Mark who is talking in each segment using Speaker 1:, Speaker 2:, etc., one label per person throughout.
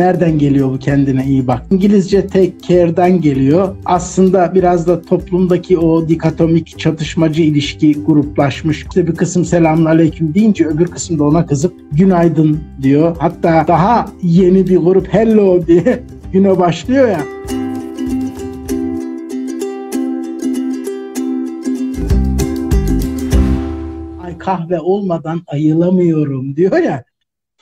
Speaker 1: Nereden geliyor bu kendine iyi bak? İngilizce take care'dan geliyor. Aslında biraz da toplumdaki o dikatomik çatışmacı ilişki gruplaşmış. İşte bir kısım selamun aleyküm deyince öbür kısım da ona kızıp günaydın diyor. Hatta daha yeni bir grup hello diye güne başlıyor ya. Ay kahve olmadan ayılamıyorum diyor ya.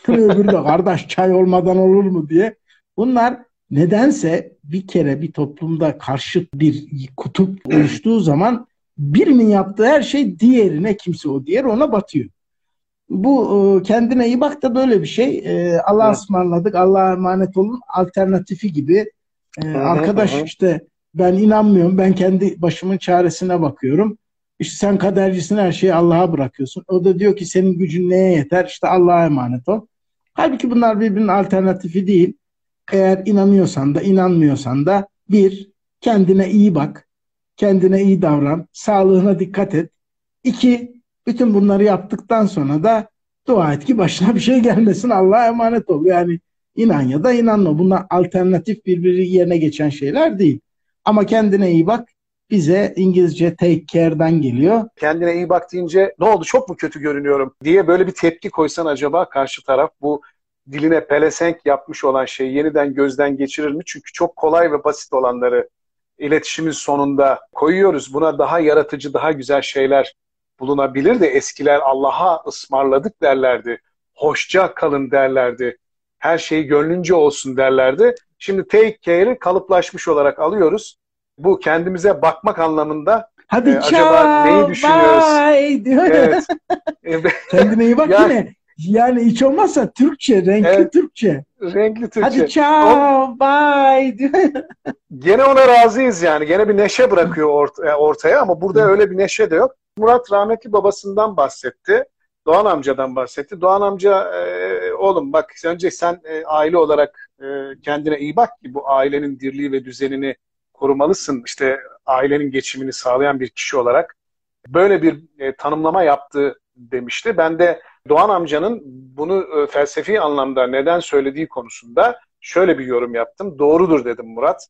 Speaker 1: Öbürü de kardeş çay olmadan olur mu diye. Bunlar nedense bir kere bir toplumda karşıt bir kutup oluştuğu zaman birinin yaptığı her şey diğerine kimse o diğer ona batıyor. Bu kendine iyi bak da böyle bir şey. Allah'a ısmarladık, Allah'a emanet olun alternatifi gibi. Arkadaş işte ben inanmıyorum, ben kendi başımın çaresine bakıyorum. İşte sen kadercisin her şeyi Allah'a bırakıyorsun. O da diyor ki senin gücün neye yeter? İşte Allah'a emanet ol. Halbuki bunlar birbirinin alternatifi değil. Eğer inanıyorsan da inanmıyorsan da bir, kendine iyi bak. Kendine iyi davran. Sağlığına dikkat et. İki, bütün bunları yaptıktan sonra da dua et ki başına bir şey gelmesin. Allah'a emanet ol. Yani inan ya da inanma. Bunlar alternatif birbiri yerine geçen şeyler değil. Ama kendine iyi bak bize İngilizce take care'dan geliyor.
Speaker 2: Kendine iyi bak deyince ne oldu çok mu kötü görünüyorum diye böyle bir tepki koysan acaba karşı taraf bu diline pelesenk yapmış olan şeyi yeniden gözden geçirir mi? Çünkü çok kolay ve basit olanları iletişimin sonunda koyuyoruz. Buna daha yaratıcı, daha güzel şeyler bulunabilir de eskiler Allah'a ısmarladık derlerdi. Hoşça kalın derlerdi. Her şey gönlünce olsun derlerdi. Şimdi take care'i kalıplaşmış olarak alıyoruz bu kendimize bakmak anlamında
Speaker 1: Hadi e, acaba neyi düşünüyoruz? Bye diyor evet. Kendine iyi bak ya, yine. Yani hiç olmazsa Türkçe, renkli evet, Türkçe.
Speaker 2: Renkli Türkçe.
Speaker 1: Hadi ciao, bye diyor.
Speaker 2: Gene ona razıyız yani. Gene bir neşe bırakıyor ort e, ortaya ama burada öyle bir neşe de yok. Murat rahmetli babasından bahsetti. Doğan amcadan bahsetti. Doğan amca e, oğlum bak önce sen e, aile olarak e, kendine iyi bak ki bu ailenin dirliği ve düzenini korumalısın işte ailenin geçimini sağlayan bir kişi olarak böyle bir e, tanımlama yaptı demişti. Ben de Doğan amcanın bunu e, felsefi anlamda neden söylediği konusunda şöyle bir yorum yaptım. Doğrudur dedim Murat.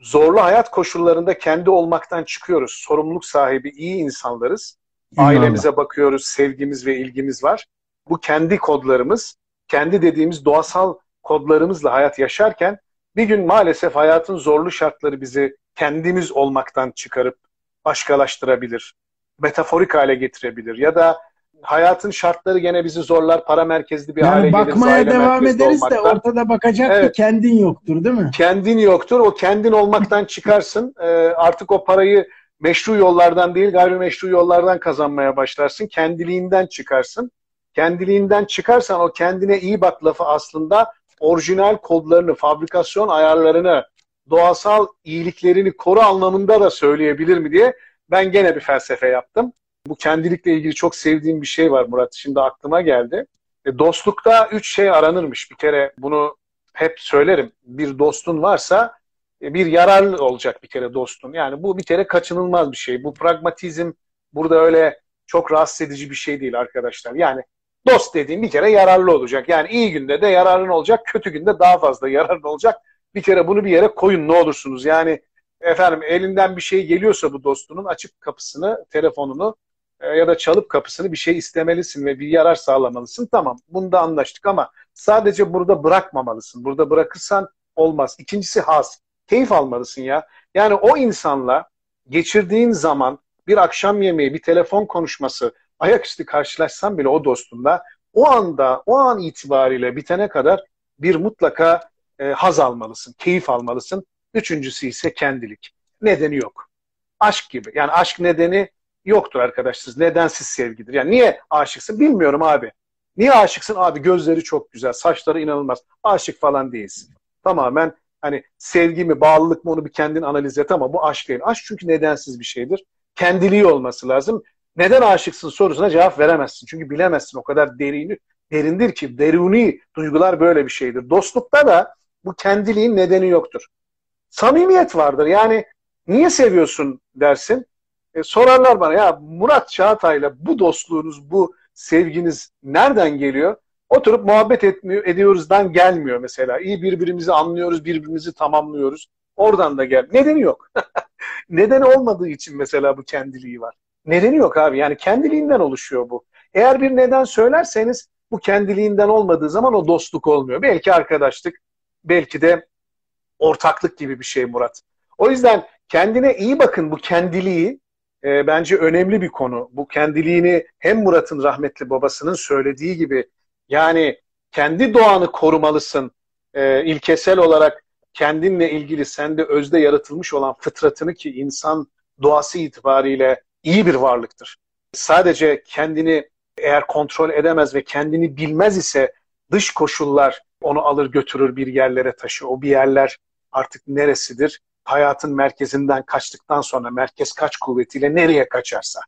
Speaker 2: Zorlu hayat koşullarında kendi olmaktan çıkıyoruz. Sorumluluk sahibi iyi insanlarız. Ailemize bakıyoruz, sevgimiz ve ilgimiz var. Bu kendi kodlarımız, kendi dediğimiz doğasal kodlarımızla hayat yaşarken bir gün maalesef hayatın zorlu şartları bizi kendimiz olmaktan çıkarıp başkalaştırabilir. Metaforik hale getirebilir. Ya da hayatın şartları gene bizi zorlar. Para merkezli bir yani hale
Speaker 1: geliriz. Bakmaya devam ederiz olmaktan. de ortada bakacak evet. ki kendin yoktur değil mi?
Speaker 2: Kendin yoktur. O kendin olmaktan çıkarsın. Ee, artık o parayı meşru yollardan değil gayrimeşru yollardan kazanmaya başlarsın. Kendiliğinden çıkarsın. Kendiliğinden çıkarsan o kendine iyi bak lafı aslında orijinal kodlarını, fabrikasyon ayarlarını, doğasal iyiliklerini koru anlamında da söyleyebilir mi diye ben gene bir felsefe yaptım. Bu kendilikle ilgili çok sevdiğim bir şey var Murat. Şimdi aklıma geldi. E, dostlukta üç şey aranırmış. Bir kere bunu hep söylerim. Bir dostun varsa e, bir yararlı olacak bir kere dostun. Yani bu bir kere kaçınılmaz bir şey. Bu pragmatizm burada öyle çok rahatsız edici bir şey değil arkadaşlar. Yani Dost dediğim bir kere yararlı olacak. Yani iyi günde de yararın olacak, kötü günde daha fazla yararın olacak. Bir kere bunu bir yere koyun ne olursunuz. Yani efendim elinden bir şey geliyorsa bu dostunun açıp kapısını, telefonunu e, ya da çalıp kapısını bir şey istemelisin ve bir yarar sağlamalısın. Tamam bunda anlaştık ama sadece burada bırakmamalısın. Burada bırakırsan olmaz. İkincisi has. Keyif almalısın ya. Yani o insanla geçirdiğin zaman bir akşam yemeği, bir telefon konuşması, ayaküstü karşılaşsam bile o dostumla o anda, o an itibariyle bitene kadar bir mutlaka e, haz almalısın, keyif almalısın. Üçüncüsü ise kendilik. Nedeni yok. Aşk gibi. Yani aşk nedeni yoktur arkadaşlar. Nedensiz sevgidir. Yani niye aşıksın bilmiyorum abi. Niye aşıksın abi? Gözleri çok güzel, saçları inanılmaz. Aşık falan değilsin. Tamamen hani sevgi mi, bağlılık mı onu bir kendin analiz et ama bu aşk değil. Aşk çünkü nedensiz bir şeydir. Kendiliği olması lazım neden aşıksın sorusuna cevap veremezsin. Çünkü bilemezsin o kadar derini, derindir ki deruni duygular böyle bir şeydir. Dostlukta da bu kendiliğin nedeni yoktur. Samimiyet vardır. Yani niye seviyorsun dersin. E, sorarlar bana ya Murat Çağatay'la bu dostluğunuz, bu sevginiz nereden geliyor? Oturup muhabbet etmiyor, ediyoruzdan gelmiyor mesela. İyi birbirimizi anlıyoruz, birbirimizi tamamlıyoruz. Oradan da gel. Nedeni yok. Nedeni olmadığı için mesela bu kendiliği var. Nedeni yok abi. Yani kendiliğinden oluşuyor bu. Eğer bir neden söylerseniz bu kendiliğinden olmadığı zaman o dostluk olmuyor. Belki arkadaşlık, belki de ortaklık gibi bir şey Murat. O yüzden kendine iyi bakın bu kendiliği e, bence önemli bir konu. Bu kendiliğini hem Murat'ın rahmetli babasının söylediği gibi yani kendi doğanı korumalısın. E, ilkesel olarak kendinle ilgili sende özde yaratılmış olan fıtratını ki insan doğası itibariyle iyi bir varlıktır. Sadece kendini eğer kontrol edemez ve kendini bilmez ise dış koşullar onu alır götürür bir yerlere taşı. O bir yerler artık neresidir? Hayatın merkezinden kaçtıktan sonra merkez kaç kuvvetiyle nereye kaçarsa.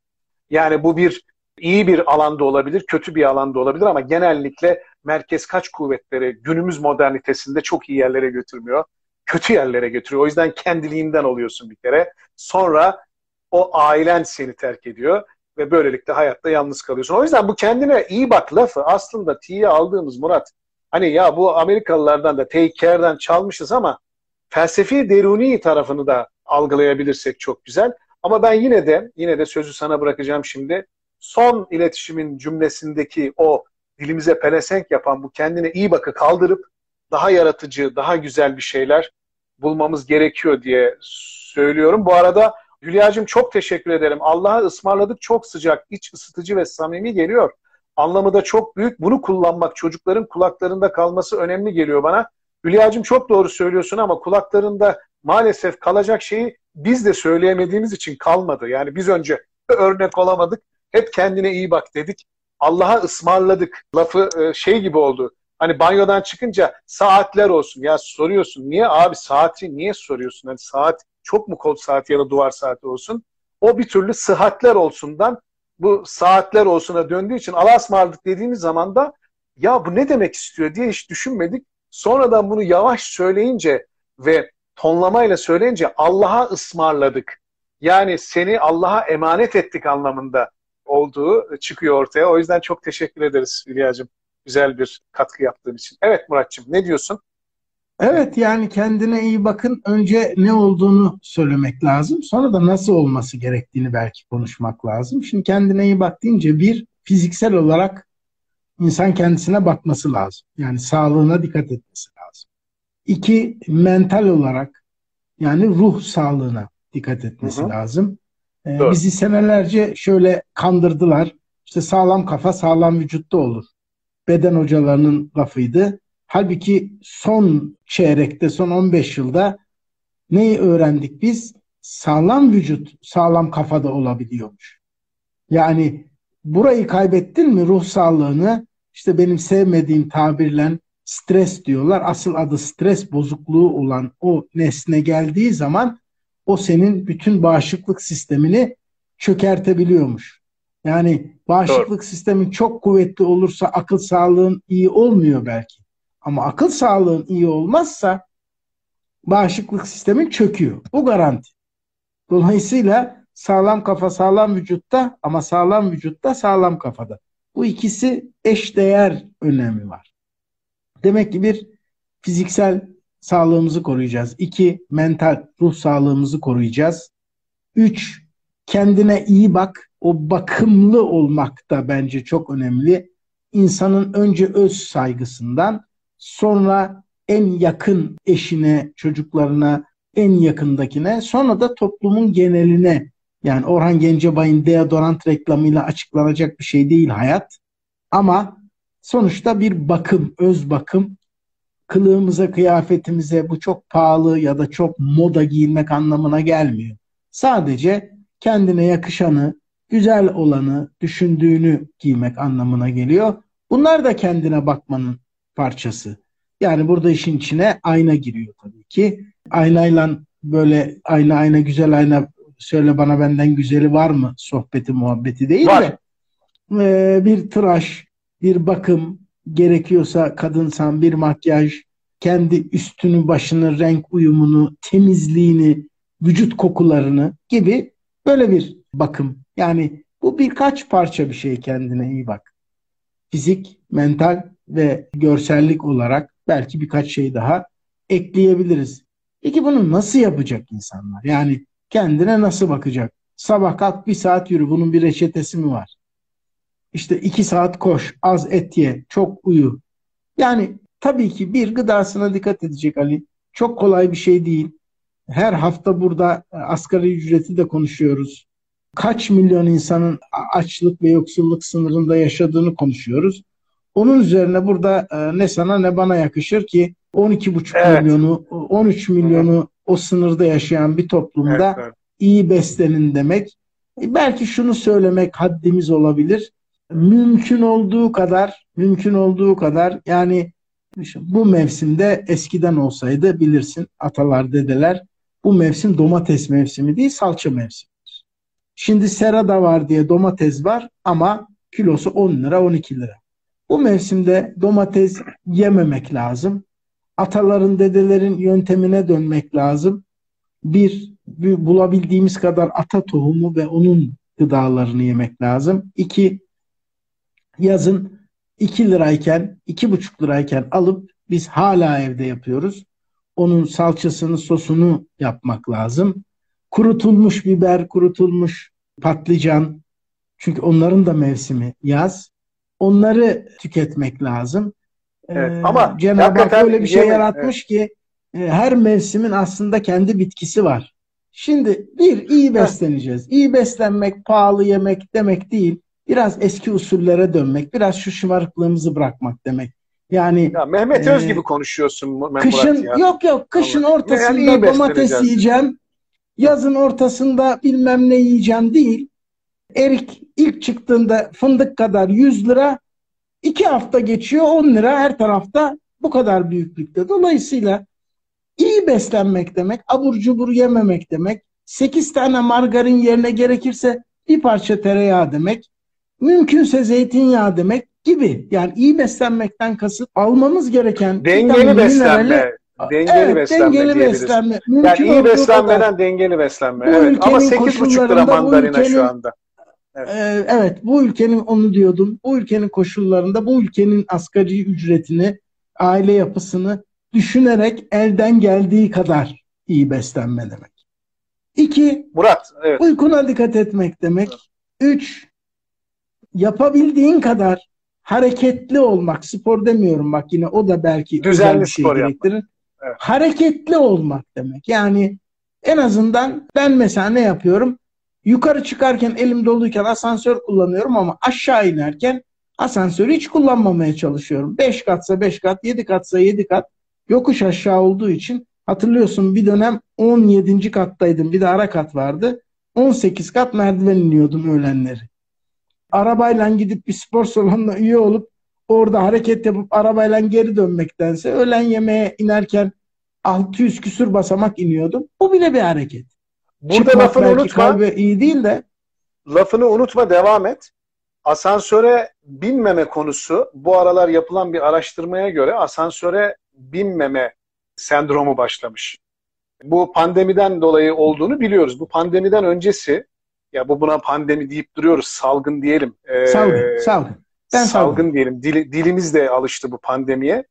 Speaker 2: Yani bu bir iyi bir alanda olabilir, kötü bir alanda olabilir ama genellikle merkez kaç kuvvetleri günümüz modernitesinde çok iyi yerlere götürmüyor. Kötü yerlere götürüyor. O yüzden kendiliğinden oluyorsun bir kere. Sonra o ailen seni terk ediyor ve böylelikle hayatta yalnız kalıyorsun. O yüzden bu kendine iyi bak lafı aslında tiye aldığımız Murat hani ya bu Amerikalılardan da take care'den çalmışız ama felsefi deruni tarafını da algılayabilirsek çok güzel. Ama ben yine de yine de sözü sana bırakacağım şimdi. Son iletişimin cümlesindeki o dilimize pelesenk yapan bu kendine iyi bakı kaldırıp daha yaratıcı, daha güzel bir şeyler bulmamız gerekiyor diye söylüyorum. Bu arada Hülya'cığım çok teşekkür ederim. Allah'a ısmarladık çok sıcak, iç ısıtıcı ve samimi geliyor. Anlamı da çok büyük. Bunu kullanmak, çocukların kulaklarında kalması önemli geliyor bana. Hülya'cığım çok doğru söylüyorsun ama kulaklarında maalesef kalacak şeyi biz de söyleyemediğimiz için kalmadı. Yani biz önce örnek olamadık. Hep kendine iyi bak dedik. Allah'a ısmarladık. Lafı e, şey gibi oldu. Hani banyodan çıkınca saatler olsun. Ya soruyorsun. Niye abi saati niye soruyorsun? Hani saat çok mu kol saati ya da duvar saati olsun. O bir türlü sıhhatler olsundan bu saatler olsuna döndüğü için Allah'a dediğimiz zaman da ya bu ne demek istiyor diye hiç düşünmedik. Sonradan bunu yavaş söyleyince ve tonlamayla söyleyince Allah'a ısmarladık. Yani seni Allah'a emanet ettik anlamında olduğu çıkıyor ortaya. O yüzden çok teşekkür ederiz Hülya'cığım. Güzel bir katkı yaptığın için. Evet Muratçım ne diyorsun?
Speaker 1: Evet yani kendine iyi bakın. Önce ne olduğunu söylemek lazım. Sonra da nasıl olması gerektiğini belki konuşmak lazım. Şimdi kendine iyi bak deyince bir fiziksel olarak insan kendisine bakması lazım. Yani sağlığına dikkat etmesi lazım. İki mental olarak yani ruh sağlığına dikkat etmesi hı hı. lazım. Ee, bizi senelerce şöyle kandırdılar. İşte sağlam kafa sağlam vücutta olur. Beden hocalarının lafıydı. Halbuki son çeyrekte, son 15 yılda neyi öğrendik biz? Sağlam vücut, sağlam kafada olabiliyormuş. Yani burayı kaybettin mi ruh sağlığını işte benim sevmediğim tabirle stres diyorlar. Asıl adı stres bozukluğu olan o nesne geldiği zaman o senin bütün bağışıklık sistemini çökertebiliyormuş. Yani bağışıklık Doğru. sistemin çok kuvvetli olursa akıl sağlığın iyi olmuyor belki. Ama akıl sağlığın iyi olmazsa bağışıklık sistemin çöküyor. Bu garanti. Dolayısıyla sağlam kafa sağlam vücutta ama sağlam vücutta sağlam kafada. Bu ikisi eşdeğer önemi var. Demek ki bir fiziksel sağlığımızı koruyacağız. İki, mental ruh sağlığımızı koruyacağız. Üç, kendine iyi bak. O bakımlı olmak da bence çok önemli. İnsanın önce öz saygısından sonra en yakın eşine, çocuklarına, en yakındakine, sonra da toplumun geneline. Yani Orhan Gencebay'ın deodorant reklamıyla açıklanacak bir şey değil hayat. Ama sonuçta bir bakım, öz bakım. Kılığımıza, kıyafetimize bu çok pahalı ya da çok moda giyinmek anlamına gelmiyor. Sadece kendine yakışanı, güzel olanı, düşündüğünü giymek anlamına geliyor. Bunlar da kendine bakmanın parçası. Yani burada işin içine ayna giriyor tabii ki. Aynayla böyle ayna ayna güzel ayna söyle bana benden güzeli var mı sohbeti muhabbeti değil var. de ee, bir tıraş, bir bakım gerekiyorsa kadınsan bir makyaj, kendi üstünü başını, renk uyumunu, temizliğini, vücut kokularını gibi böyle bir bakım. Yani bu birkaç parça bir şey kendine iyi bak. Fizik, mental, ve görsellik olarak belki birkaç şey daha ekleyebiliriz. Peki bunu nasıl yapacak insanlar? Yani kendine nasıl bakacak? Sabah kalk bir saat yürü. Bunun bir reçetesi mi var? İşte iki saat koş, az et ye, çok uyu. Yani tabii ki bir gıdasına dikkat edecek Ali. Çok kolay bir şey değil. Her hafta burada e, asgari ücreti de konuşuyoruz. Kaç milyon insanın açlık ve yoksulluk sınırında yaşadığını konuşuyoruz. Onun üzerine burada e, ne sana ne bana yakışır ki 12,5 evet. milyonu, 13 milyonu o sınırda yaşayan bir toplumda evet, evet. iyi beslenin demek. E, belki şunu söylemek haddimiz olabilir. Mümkün olduğu kadar, mümkün olduğu kadar yani bu mevsimde eskiden olsaydı bilirsin atalar dedeler bu mevsim domates mevsimi değil salça mevsimidir. Şimdi sera da var diye domates var ama kilosu 10 lira 12 lira. Bu mevsimde domates yememek lazım. Ataların dedelerin yöntemine dönmek lazım. Bir, bir bulabildiğimiz kadar ata tohumu ve onun gıdalarını yemek lazım. İki, yazın 2 lirayken, 2,5 lirayken alıp biz hala evde yapıyoruz. Onun salçasını, sosunu yapmak lazım. Kurutulmuş biber, kurutulmuş patlıcan. Çünkü onların da mevsimi yaz. Onları tüketmek lazım. Evet, ee, ama Cenab-ı Hak öyle bir şey yaratmış evet. ki e, her mevsimin aslında kendi bitkisi var. Şimdi bir iyi besleneceğiz. İyi beslenmek pahalı yemek demek değil biraz eski usullere dönmek, biraz şu şımarıklığımızı bırakmak demek. Yani
Speaker 2: ya Mehmet e, Öz gibi konuşuyorsun
Speaker 1: Kışın ya. yok yok kışın Allah. ortasında yani domates yiyeceğim. Yazın ortasında bilmem ne yiyeceğim değil. Erik ilk çıktığında fındık kadar 100 lira. iki hafta geçiyor 10 lira her tarafta bu kadar büyüklükte. Dolayısıyla iyi beslenmek demek, abur cubur yememek demek. 8 tane margarin yerine gerekirse bir parça tereyağı demek mümkünse zeytinyağı demek gibi. Yani iyi beslenmekten kasıt almamız gereken
Speaker 2: dengeli beslenme. Dengeli evet, beslenme dengeli beslenme. Mümkün yani iyi beslenmeden kadar. dengeli beslenme. Bu evet. Ama 8,5 lira mandalina ülkenin, şu anda.
Speaker 1: Evet. E, evet bu ülkenin onu diyordum. Bu ülkenin koşullarında bu ülkenin asgari ücretini, aile yapısını düşünerek elden geldiği kadar iyi beslenme demek. İki,
Speaker 2: Murat, evet.
Speaker 1: uykuna dikkat etmek demek. Evet. Üç, yapabildiğin kadar hareketli olmak, spor demiyorum bak yine o da belki
Speaker 2: düzenli bir şey spor gerektirir.
Speaker 1: Evet. Hareketli olmak demek. Yani en azından ben mesela ne yapıyorum? Yukarı çıkarken elim doluyken asansör kullanıyorum ama aşağı inerken asansörü hiç kullanmamaya çalışıyorum. 5 katsa 5 kat, 7 katsa 7 kat yokuş aşağı olduğu için hatırlıyorsun bir dönem 17. kattaydım. Bir de ara kat vardı. 18 kat merdiven iniyordum öğlenleri arabayla gidip bir spor salonuna üye olup orada hareket yapıp arabayla geri dönmektense öğlen yemeğe inerken 600 küsür basamak iniyordum. Bu bile bir hareket.
Speaker 2: Burada Çıkmak lafını unutma.
Speaker 1: iyi değil de.
Speaker 2: Lafını unutma devam et. Asansöre binmeme konusu bu aralar yapılan bir araştırmaya göre asansöre binmeme sendromu başlamış. Bu pandemiden dolayı olduğunu biliyoruz. Bu pandemiden öncesi ya bu buna pandemi deyip duruyoruz. Salgın diyelim.
Speaker 1: Ee, salgın, salgın.
Speaker 2: Ben salgın, salgın diyelim. Dil, dilimiz de alıştı bu pandemiye.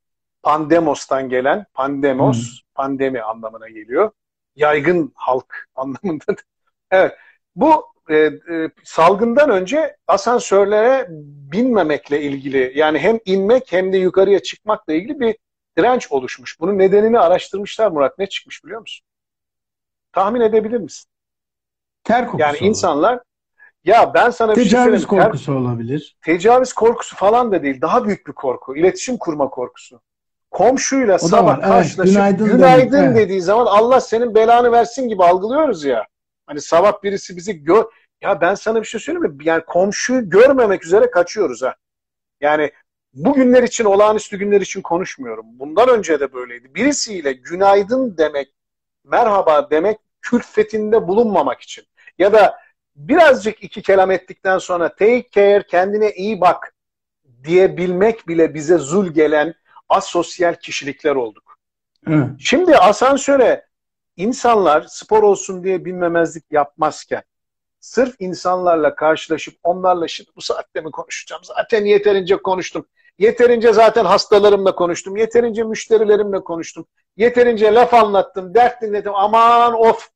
Speaker 2: Pandemos'tan gelen pandemos, hmm. pandemi anlamına geliyor. Yaygın halk anlamında. evet. Bu e, e, salgından önce asansörlere binmemekle ilgili yani hem inmek hem de yukarıya çıkmakla ilgili bir direnç oluşmuş. Bunun nedenini araştırmışlar Murat. Ne çıkmış biliyor musun? Tahmin edebilir misin?
Speaker 1: Ter kokusu
Speaker 2: Yani insanlar ya ben sana
Speaker 1: bir şey Tecavüz korkusu ter, olabilir.
Speaker 2: Tecavüz korkusu falan da değil. Daha büyük bir korku. İletişim kurma korkusu. Komşuyla o sabah karşılaşıp evet, günaydın, günaydın demek, dediği evet. zaman Allah senin belanı versin gibi algılıyoruz ya. Hani sabah birisi bizi gör... Ya ben sana bir şey söyleyeyim mi? Yani komşuyu görmemek üzere kaçıyoruz ha. Yani bu günler için, olağanüstü günler için konuşmuyorum. Bundan önce de böyleydi. Birisiyle günaydın demek, merhaba demek külfetinde bulunmamak için ya da birazcık iki kelam ettikten sonra take care, kendine iyi bak diyebilmek bile bize zul gelen asosyal kişilikler olduk. Hı. Şimdi asansöre insanlar spor olsun diye bilmemezlik yapmazken sırf insanlarla karşılaşıp onlarla şimdi bu saatte mi konuşacağım? Zaten yeterince konuştum. Yeterince zaten hastalarımla konuştum. Yeterince müşterilerimle konuştum. Yeterince laf anlattım, dert dinledim. Aman of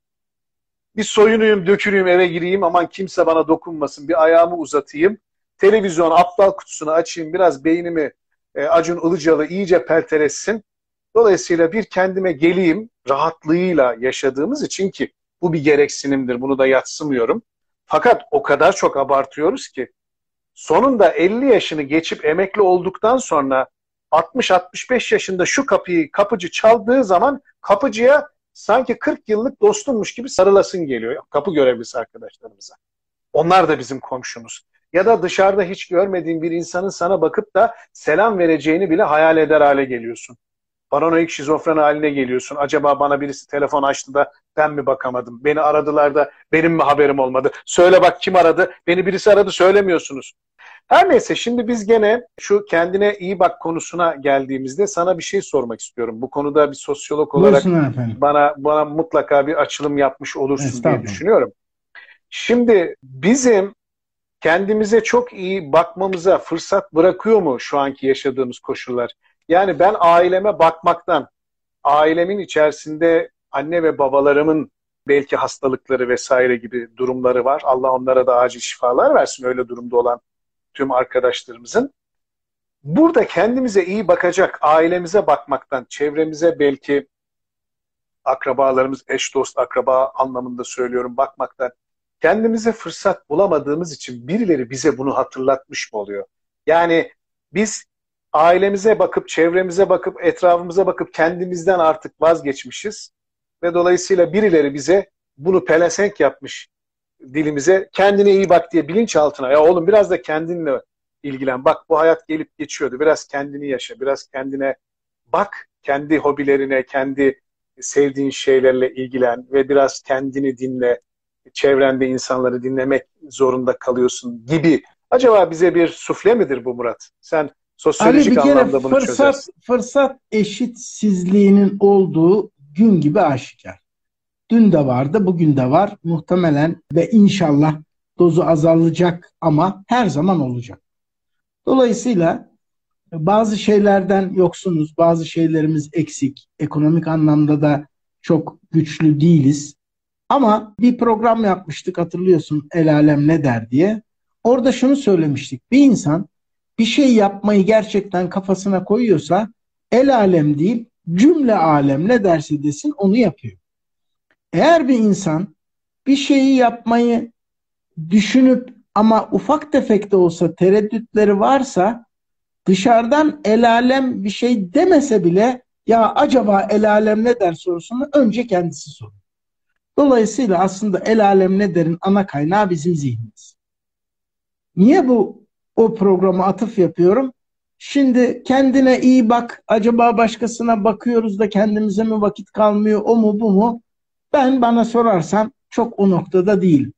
Speaker 2: bir soyunuyum, döküleyim, eve gireyim. Aman kimse bana dokunmasın. Bir ayağımı uzatayım. Televizyon aptal kutusunu açayım. Biraz beynimi e, Acun Ilıcalı iyice pelteressin. Dolayısıyla bir kendime geleyim rahatlığıyla yaşadığımız için ki bu bir gereksinimdir. Bunu da yatsımıyorum. Fakat o kadar çok abartıyoruz ki sonunda 50 yaşını geçip emekli olduktan sonra 60-65 yaşında şu kapıyı kapıcı çaldığı zaman kapıcıya sanki 40 yıllık dostummuş gibi sarılasın geliyor kapı görevlisi arkadaşlarımıza. Onlar da bizim komşumuz. Ya da dışarıda hiç görmediğin bir insanın sana bakıp da selam vereceğini bile hayal eder hale geliyorsun. Paranoik şizofren haline geliyorsun. Acaba bana birisi telefon açtı da ben mi bakamadım? Beni aradılar da benim mi haberim olmadı? Söyle bak kim aradı? Beni birisi aradı söylemiyorsunuz. Her neyse şimdi biz gene şu kendine iyi bak konusuna geldiğimizde sana bir şey sormak istiyorum. Bu konuda bir sosyolog olarak bana bana mutlaka bir açılım yapmış olursun diye düşünüyorum. Şimdi bizim kendimize çok iyi bakmamıza fırsat bırakıyor mu şu anki yaşadığımız koşullar? Yani ben aileme bakmaktan, ailemin içerisinde anne ve babalarımın belki hastalıkları vesaire gibi durumları var. Allah onlara da acil şifalar versin öyle durumda olan tüm arkadaşlarımızın. Burada kendimize iyi bakacak, ailemize bakmaktan, çevremize belki akrabalarımız, eş dost akraba anlamında söylüyorum bakmaktan kendimize fırsat bulamadığımız için birileri bize bunu hatırlatmış mı oluyor? Yani biz ailemize bakıp, çevremize bakıp, etrafımıza bakıp kendimizden artık vazgeçmişiz. Ve dolayısıyla birileri bize bunu pelesenk yapmış dilimize. Kendine iyi bak diye bilinçaltına. Ya oğlum biraz da kendinle ilgilen. Bak bu hayat gelip geçiyordu. Biraz kendini yaşa. Biraz kendine bak. Kendi hobilerine, kendi sevdiğin şeylerle ilgilen ve biraz kendini dinle. Çevrende insanları dinlemek zorunda kalıyorsun gibi. Acaba bize bir sufle midir bu Murat? Sen Sosyolojik Ali bir kere bunu
Speaker 1: fırsat, çözersin. fırsat eşitsizliğinin olduğu gün gibi aşikar. Dün de vardı, bugün de var. Muhtemelen ve inşallah dozu azalacak ama her zaman olacak. Dolayısıyla bazı şeylerden yoksunuz, bazı şeylerimiz eksik. Ekonomik anlamda da çok güçlü değiliz. Ama bir program yapmıştık hatırlıyorsun El Alem ne der diye. Orada şunu söylemiştik. Bir insan bir şey yapmayı gerçekten kafasına koyuyorsa el alem değil cümle alem ne derse desin onu yapıyor. Eğer bir insan bir şeyi yapmayı düşünüp ama ufak tefek de olsa tereddütleri varsa dışarıdan el alem bir şey demese bile ya acaba el alem ne der sorusunu önce kendisi sorur. Dolayısıyla aslında el alem ne derin ana kaynağı bizim zihnimiz. Niye bu o programa atıf yapıyorum. Şimdi kendine iyi bak. Acaba başkasına bakıyoruz da kendimize mi vakit kalmıyor? O mu bu mu? Ben bana sorarsan çok o noktada değilim.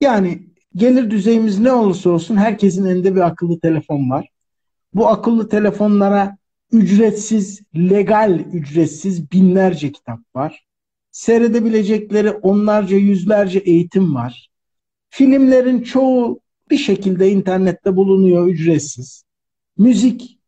Speaker 1: Yani gelir düzeyimiz ne olursa olsun herkesin elinde bir akıllı telefon var. Bu akıllı telefonlara ücretsiz, legal ücretsiz binlerce kitap var. Seyredebilecekleri onlarca, yüzlerce eğitim var. Filmlerin çoğu bir şekilde internette bulunuyor ücretsiz. Müzik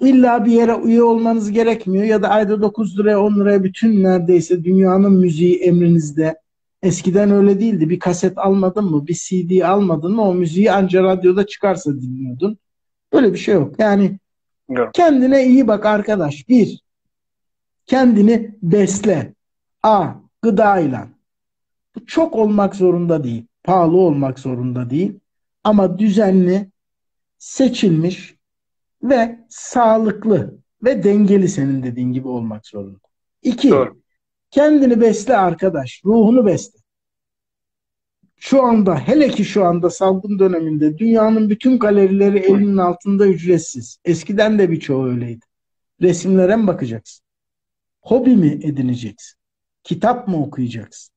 Speaker 1: illa bir yere üye olmanız gerekmiyor ya da ayda 9 liraya 10 liraya bütün neredeyse dünyanın müziği emrinizde. Eskiden öyle değildi. Bir kaset almadın mı, bir CD almadın mı o müziği anca radyoda çıkarsa dinliyordun. Böyle bir şey yok. Yani evet. kendine iyi bak arkadaş. Bir, kendini besle. A, gıdayla. Bu çok olmak zorunda değil. Pahalı olmak zorunda değil ama düzenli, seçilmiş ve sağlıklı ve dengeli senin dediğin gibi olmak zorunda. İki, Doğru. kendini besle arkadaş, ruhunu besle. Şu anda, hele ki şu anda salgın döneminde dünyanın bütün galerileri elinin altında ücretsiz. Eskiden de birçoğu öyleydi. Resimlere mi bakacaksın? Hobi mi edineceksin? Kitap mı okuyacaksın?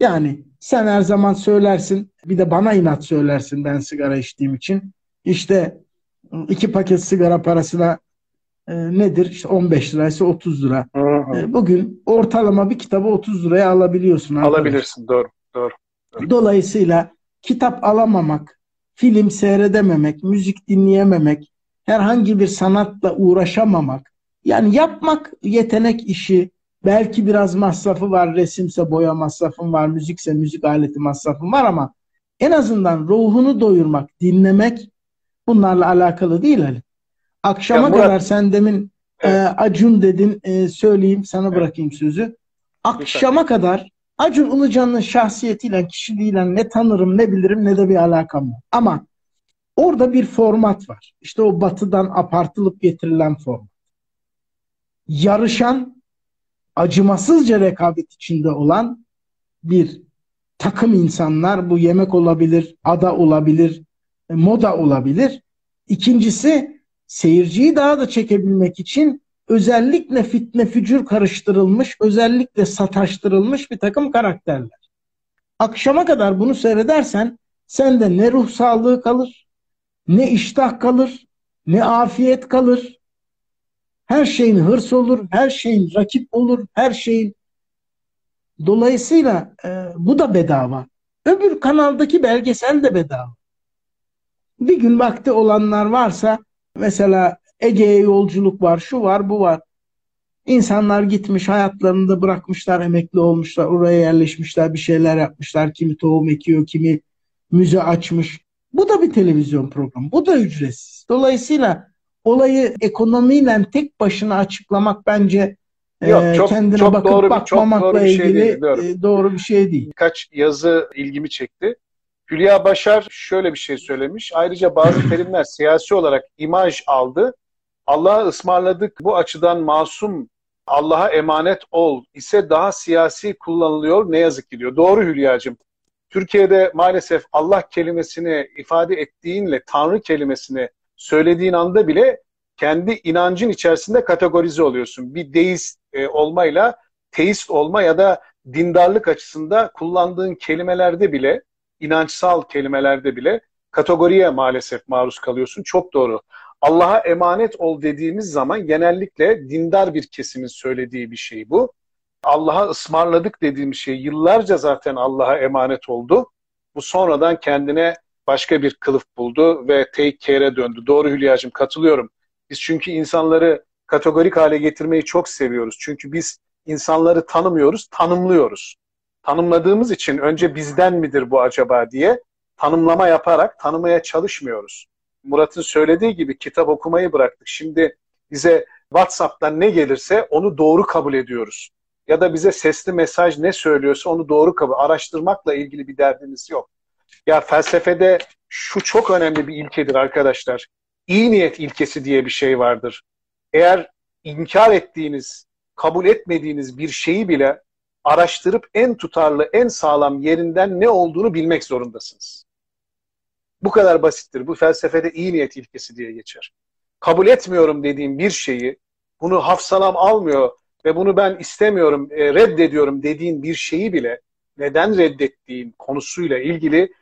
Speaker 1: Yani sen her zaman söylersin bir de bana inat söylersin ben sigara içtiğim için. İşte iki paket sigara parasına e, nedir? İşte 15 liraysa 30 lira. Hı hı. E, bugün ortalama bir kitabı 30 liraya alabiliyorsun.
Speaker 2: Alabilirsin doğru, doğru.
Speaker 1: Doğru. Dolayısıyla kitap alamamak, film seyredememek, müzik dinleyememek, herhangi bir sanatla uğraşamamak. Yani yapmak yetenek işi. Belki biraz masrafı var. Resimse boya masrafın var. Müzikse müzik aleti masrafın var ama en azından ruhunu doyurmak, dinlemek bunlarla alakalı değil Ali. Akşama Murat, kadar sen demin e, evet. e, Acun dedin e, söyleyeyim sana evet. bırakayım sözü. Akşama Lütfen. kadar Acun Ilıcan'ın şahsiyetiyle, kişiliğiyle ne tanırım, ne bilirim, ne de bir alakam var. Ama orada bir format var. İşte o batıdan apartılıp getirilen format. Yarışan, acımasızca rekabet içinde olan bir takım insanlar. Bu yemek olabilir, ada olabilir, e, moda olabilir. İkincisi seyirciyi daha da çekebilmek için özellikle fitne fücur karıştırılmış, özellikle sataştırılmış bir takım karakterler. Akşama kadar bunu seyredersen sende ne ruh sağlığı kalır, ne iştah kalır, ne afiyet kalır. Her şeyin hırs olur, her şeyin rakip olur, her şeyin Dolayısıyla e, bu da bedava. Öbür kanaldaki belgesel de bedava. Bir gün vakti olanlar varsa mesela Ege'ye yolculuk var, şu var, bu var. İnsanlar gitmiş, hayatlarını da bırakmışlar, emekli olmuşlar, oraya yerleşmişler, bir şeyler yapmışlar. Kimi tohum ekiyor, kimi müze açmış. Bu da bir televizyon programı. Bu da ücretsiz. Dolayısıyla olayı ekonomiyle tek başına açıklamak bence Yok, e, çok, kendine çok bakıp doğru, bakmamakla çok doğru şey ilgili değil, doğru bir şey değil.
Speaker 2: Birkaç yazı ilgimi çekti. Hülya Başar şöyle bir şey söylemiş. Ayrıca bazı terimler siyasi olarak imaj aldı. Allah'a ısmarladık bu açıdan masum Allah'a emanet ol ise daha siyasi kullanılıyor ne yazık ki diyor. Doğru Hülya'cığım. Türkiye'de maalesef Allah kelimesini ifade ettiğinle Tanrı kelimesini söylediğin anda bile kendi inancın içerisinde kategorize oluyorsun. Bir deist e, olmayla teist olma ya da dindarlık açısında kullandığın kelimelerde bile inançsal kelimelerde bile kategoriye maalesef maruz kalıyorsun. Çok doğru. Allah'a emanet ol dediğimiz zaman genellikle dindar bir kesimin söylediği bir şey bu. Allah'a ısmarladık dediğimiz şey yıllarca zaten Allah'a emanet oldu. Bu sonradan kendine başka bir kılıf buldu ve take care'e döndü. Doğru Hülya'cığım katılıyorum. Biz çünkü insanları kategorik hale getirmeyi çok seviyoruz. Çünkü biz insanları tanımıyoruz, tanımlıyoruz. Tanımladığımız için önce bizden midir bu acaba diye tanımlama yaparak tanımaya çalışmıyoruz. Murat'ın söylediği gibi kitap okumayı bıraktık. Şimdi bize WhatsApp'tan ne gelirse onu doğru kabul ediyoruz. Ya da bize sesli mesaj ne söylüyorsa onu doğru kabul. Araştırmakla ilgili bir derdimiz yok. Ya felsefede şu çok önemli bir ilkedir arkadaşlar. İyi niyet ilkesi diye bir şey vardır. Eğer inkar ettiğiniz, kabul etmediğiniz bir şeyi bile araştırıp en tutarlı, en sağlam yerinden ne olduğunu bilmek zorundasınız. Bu kadar basittir. Bu felsefede iyi niyet ilkesi diye geçer. Kabul etmiyorum dediğim bir şeyi, bunu hafsalam almıyor ve bunu ben istemiyorum, e, reddediyorum dediğin bir şeyi bile neden reddettiğin konusuyla ilgili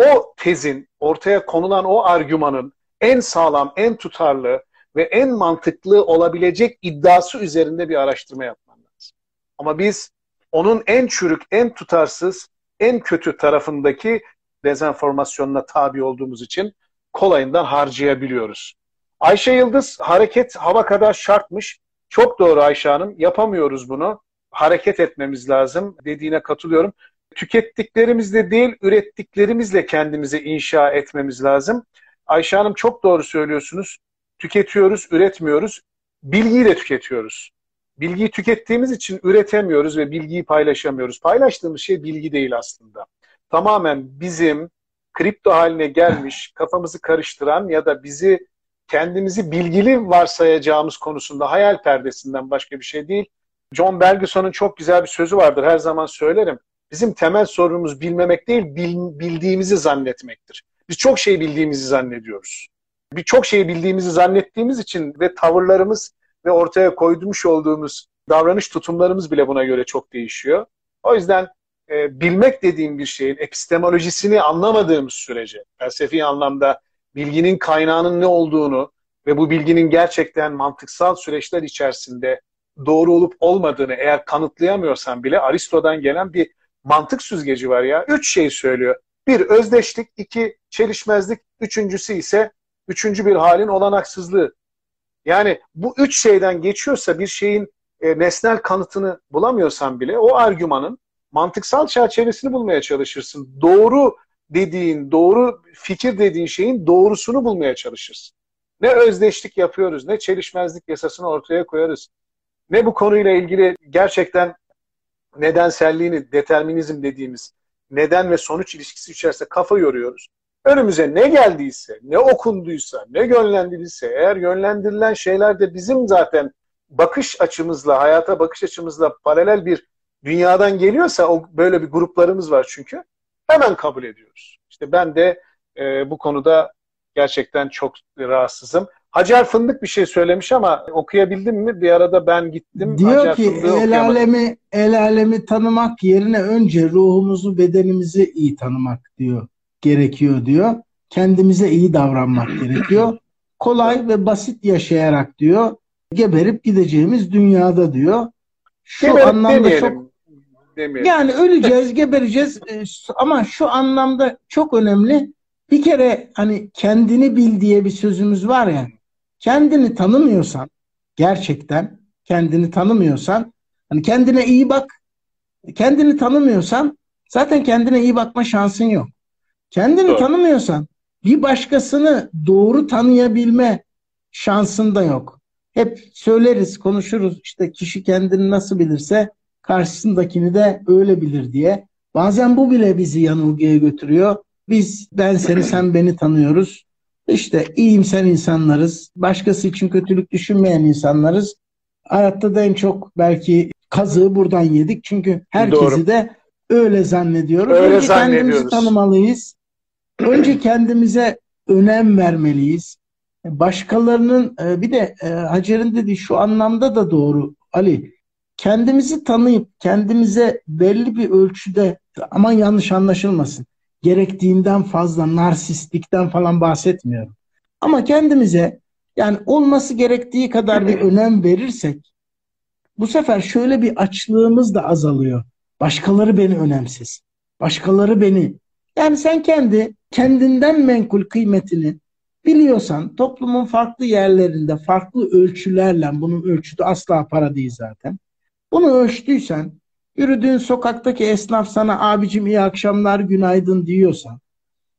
Speaker 2: o tezin, ortaya konulan o argümanın en sağlam, en tutarlı ve en mantıklı olabilecek iddiası üzerinde bir araştırma yapman lazım. Ama biz onun en çürük, en tutarsız, en kötü tarafındaki dezenformasyonuna tabi olduğumuz için kolayından harcayabiliyoruz. Ayşe Yıldız hareket hava kadar şartmış. Çok doğru Ayşe Hanım. Yapamıyoruz bunu. Hareket etmemiz lazım dediğine katılıyorum. Tükettiklerimizle değil, ürettiklerimizle kendimizi inşa etmemiz lazım. Ayşe Hanım çok doğru söylüyorsunuz. Tüketiyoruz, üretmiyoruz. Bilgiyi de tüketiyoruz. Bilgiyi tükettiğimiz için üretemiyoruz ve bilgiyi paylaşamıyoruz. Paylaştığımız şey bilgi değil aslında. Tamamen bizim kripto haline gelmiş, kafamızı karıştıran ya da bizi kendimizi bilgili varsayacağımız konusunda hayal perdesinden başka bir şey değil. John Bergeson'un çok güzel bir sözü vardır. Her zaman söylerim. Bizim temel sorunumuz bilmemek değil, bildiğimizi zannetmektir. Biz çok şey bildiğimizi zannediyoruz. Bir çok şey bildiğimizi zannettiğimiz için ve tavırlarımız ve ortaya koymuş olduğumuz davranış tutumlarımız bile buna göre çok değişiyor. O yüzden e, bilmek dediğim bir şeyin epistemolojisini anlamadığımız sürece, felsefi anlamda bilginin kaynağının ne olduğunu ve bu bilginin gerçekten mantıksal süreçler içerisinde doğru olup olmadığını eğer kanıtlayamıyorsan bile Aristo'dan gelen bir mantık süzgeci var ya. Üç şey söylüyor. Bir özdeşlik, iki çelişmezlik, üçüncüsü ise üçüncü bir halin olanaksızlığı. Yani bu üç şeyden geçiyorsa bir şeyin e, nesnel kanıtını bulamıyorsan bile o argümanın mantıksal çerçevesini bulmaya çalışırsın. Doğru dediğin, doğru fikir dediğin şeyin doğrusunu bulmaya çalışırsın. Ne özdeşlik yapıyoruz, ne çelişmezlik yasasını ortaya koyarız. Ne bu konuyla ilgili gerçekten nedenselliğini, determinizm dediğimiz neden ve sonuç ilişkisi içerisinde kafa yoruyoruz. Önümüze ne geldiyse, ne okunduysa, ne yönlendirilse, eğer yönlendirilen şeyler de bizim zaten bakış açımızla, hayata bakış açımızla paralel bir dünyadan geliyorsa, o böyle bir gruplarımız var çünkü, hemen kabul ediyoruz. İşte ben de e, bu konuda gerçekten çok rahatsızım. Hacer Fındık bir şey söylemiş ama okuyabildim mi? Bir arada ben gittim.
Speaker 1: Diyor
Speaker 2: Hacer
Speaker 1: ki el alemi, el alemi tanımak yerine önce ruhumuzu, bedenimizi iyi tanımak diyor. Gerekiyor diyor. Kendimize iyi davranmak gerekiyor. Kolay ve basit yaşayarak diyor. Geberip gideceğimiz dünyada diyor.
Speaker 2: Şu Geberip anlamda demeyelim. çok
Speaker 1: demeyelim. Yani öleceğiz, gebereceğiz e, ama şu anlamda çok önemli. Bir kere hani kendini bil diye bir sözümüz var ya kendini tanımıyorsan gerçekten kendini tanımıyorsan hani kendine iyi bak kendini tanımıyorsan zaten kendine iyi bakma şansın yok. Kendini doğru. tanımıyorsan bir başkasını doğru tanıyabilme şansın da yok. Hep söyleriz, konuşuruz işte kişi kendini nasıl bilirse karşısındakini de öyle bilir diye. Bazen bu bile bizi yanılgıya götürüyor. Biz ben seni sen beni tanıyoruz. İşte iyimser insanlarız. Başkası için kötülük düşünmeyen insanlarız. Hayatta da en çok belki kazığı buradan yedik. Çünkü herkesi Doğru. de öyle zannediyoruz.
Speaker 2: Öyle Önce kendimizi
Speaker 1: tanımalıyız. Önce kendimize önem vermeliyiz. Başkalarının e, bir de e, Hacer'in dediği şu anlamda da doğru Ali. Kendimizi tanıyıp kendimize belli bir ölçüde aman yanlış anlaşılmasın gerektiğinden fazla narsistlikten falan bahsetmiyorum. Ama kendimize yani olması gerektiği kadar bir önem verirsek bu sefer şöyle bir açlığımız da azalıyor. Başkaları beni önemsiz. Başkaları beni yani sen kendi kendinden menkul kıymetini biliyorsan toplumun farklı yerlerinde farklı ölçülerle bunun ölçütü asla para değil zaten. Bunu ölçtüysen Yürüdüğün sokaktaki esnaf sana abicim iyi akşamlar günaydın diyorsa,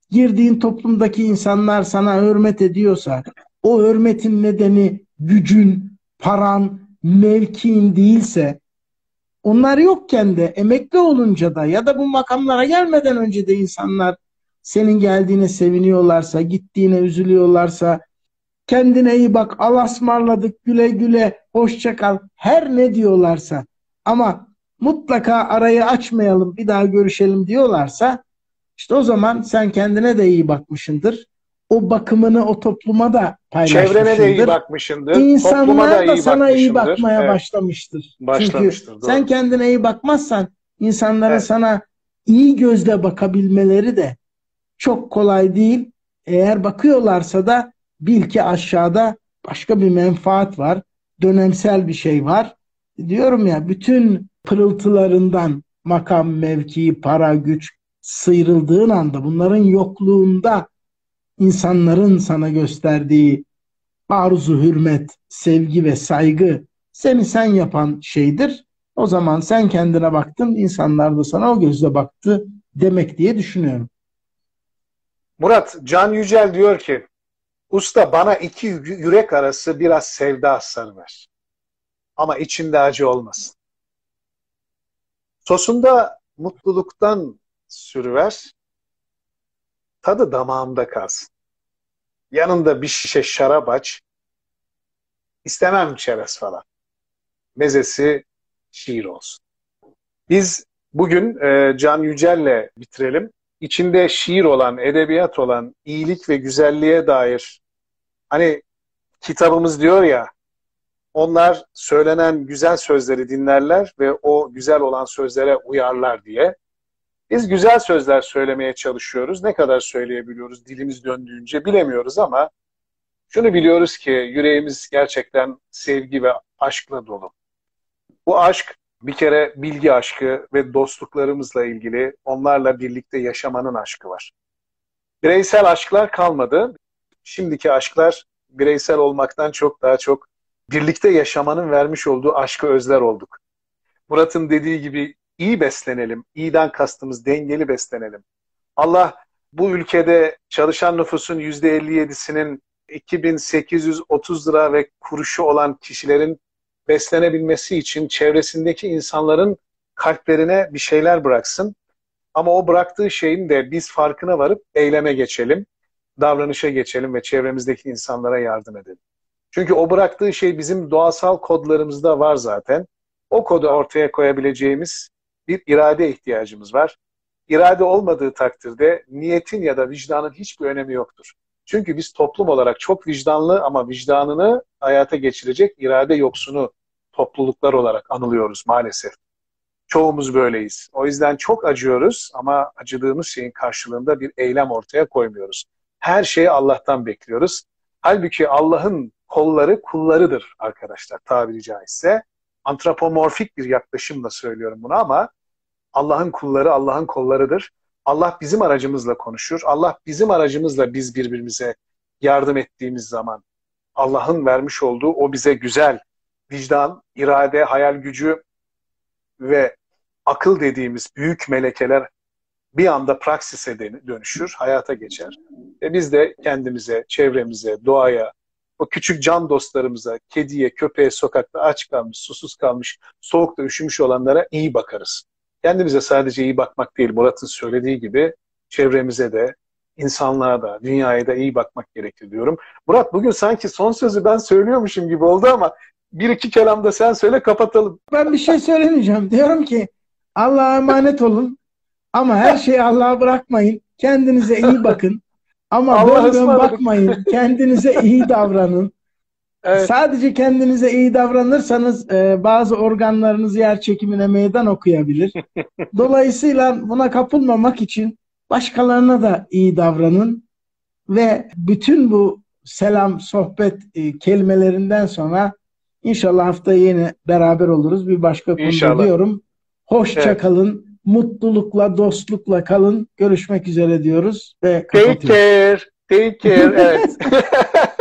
Speaker 1: girdiğin toplumdaki insanlar sana hürmet ediyorsa, o hürmetin nedeni gücün, paran, mevkiin değilse, onlar yokken de emekli olunca da ya da bu makamlara gelmeden önce de insanlar senin geldiğine seviniyorlarsa, gittiğine üzülüyorlarsa, kendine iyi bak, alasmarladık, güle güle, hoşça kal, her ne diyorlarsa ama mutlaka arayı açmayalım bir daha görüşelim diyorlarsa işte o zaman sen kendine de iyi bakmışındır. O bakımını o topluma da paylaşmışsındır.
Speaker 2: Çevrene de iyi bakmışındır.
Speaker 1: İnsanlar da, da iyi sana iyi bakmaya evet. başlamıştır.
Speaker 2: Başlamıştır.
Speaker 1: Çünkü doğru. sen kendine iyi bakmazsan insanların evet. sana iyi gözle bakabilmeleri de çok kolay değil. Eğer bakıyorlarsa da bil ki aşağıda başka bir menfaat var. Dönemsel bir şey var. Diyorum ya bütün pırıltılarından makam, mevki, para, güç sıyrıldığın anda bunların yokluğunda insanların sana gösterdiği arzu, hürmet, sevgi ve saygı seni sen yapan şeydir. O zaman sen kendine baktın, insanlar da sana o gözle baktı demek diye düşünüyorum.
Speaker 2: Murat, Can Yücel diyor ki, usta bana iki yürek arası biraz sevda aslanı ver. Ama içinde acı olmasın. Sosunda mutluluktan sürüver, tadı damağımda kalsın. Yanında bir şişe şarap aç, istemem çerez falan. Mezesi şiir olsun. Biz bugün e, Can Yücel'le bitirelim. İçinde şiir olan, edebiyat olan, iyilik ve güzelliğe dair hani kitabımız diyor ya onlar söylenen güzel sözleri dinlerler ve o güzel olan sözlere uyarlar diye. Biz güzel sözler söylemeye çalışıyoruz. Ne kadar söyleyebiliyoruz dilimiz döndüğünce bilemiyoruz ama şunu biliyoruz ki yüreğimiz gerçekten sevgi ve aşkla dolu. Bu aşk bir kere bilgi aşkı ve dostluklarımızla ilgili onlarla birlikte yaşamanın aşkı var. Bireysel aşklar kalmadı. şimdiki aşklar bireysel olmaktan çok daha çok birlikte yaşamanın vermiş olduğu aşkı özler olduk. Murat'ın dediği gibi iyi beslenelim. İyiden kastımız dengeli beslenelim. Allah bu ülkede çalışan nüfusun %57'sinin 2830 lira ve kuruşu olan kişilerin beslenebilmesi için çevresindeki insanların kalplerine bir şeyler bıraksın. Ama o bıraktığı şeyin de biz farkına varıp eyleme geçelim, davranışa geçelim ve çevremizdeki insanlara yardım edelim. Çünkü o bıraktığı şey bizim doğasal kodlarımızda var zaten. O kodu ortaya koyabileceğimiz bir irade ihtiyacımız var. İrade olmadığı takdirde niyetin ya da vicdanın hiçbir önemi yoktur. Çünkü biz toplum olarak çok vicdanlı ama vicdanını hayata geçirecek irade yoksunu topluluklar olarak anılıyoruz maalesef. Çoğumuz böyleyiz. O yüzden çok acıyoruz ama acıdığımız şeyin karşılığında bir eylem ortaya koymuyoruz. Her şeyi Allah'tan bekliyoruz. Halbuki Allah'ın kolları kullarıdır arkadaşlar tabiri caizse. Antropomorfik bir yaklaşımla söylüyorum bunu ama Allah'ın kulları Allah'ın kollarıdır. Allah bizim aracımızla konuşur. Allah bizim aracımızla biz birbirimize yardım ettiğimiz zaman Allah'ın vermiş olduğu o bize güzel vicdan, irade, hayal gücü ve akıl dediğimiz büyük melekeler bir anda praksise dönüşür, hayata geçer. Ve biz de kendimize, çevremize, doğaya, o küçük can dostlarımıza, kediye, köpeğe, sokakta aç kalmış, susuz kalmış, soğukta üşümüş olanlara iyi bakarız. Kendimize sadece iyi bakmak değil, Murat'ın söylediği gibi çevremize de, insanlığa da, dünyaya da iyi bakmak gerekir diyorum. Murat bugün sanki son sözü ben söylüyormuşum gibi oldu ama bir iki kelam da sen söyle kapatalım.
Speaker 1: Ben bir şey söylemeyeceğim. Diyorum ki Allah'a emanet olun ama her şeyi Allah'a bırakmayın. Kendinize iyi bakın. Ama dön bakmayın. Kendinize iyi davranın. Evet. Sadece kendinize iyi davranırsanız e, bazı organlarınız yer çekimine meydan okuyabilir. Dolayısıyla buna kapılmamak için başkalarına da iyi davranın ve bütün bu selam, sohbet e, kelimelerinden sonra inşallah hafta yine beraber oluruz. Bir başka konuda diyorum. Hoşça evet. kalın, mutlulukla, dostlukla kalın. Görüşmek üzere diyoruz ve
Speaker 2: kapatıyoruz. Take care, take care, evet.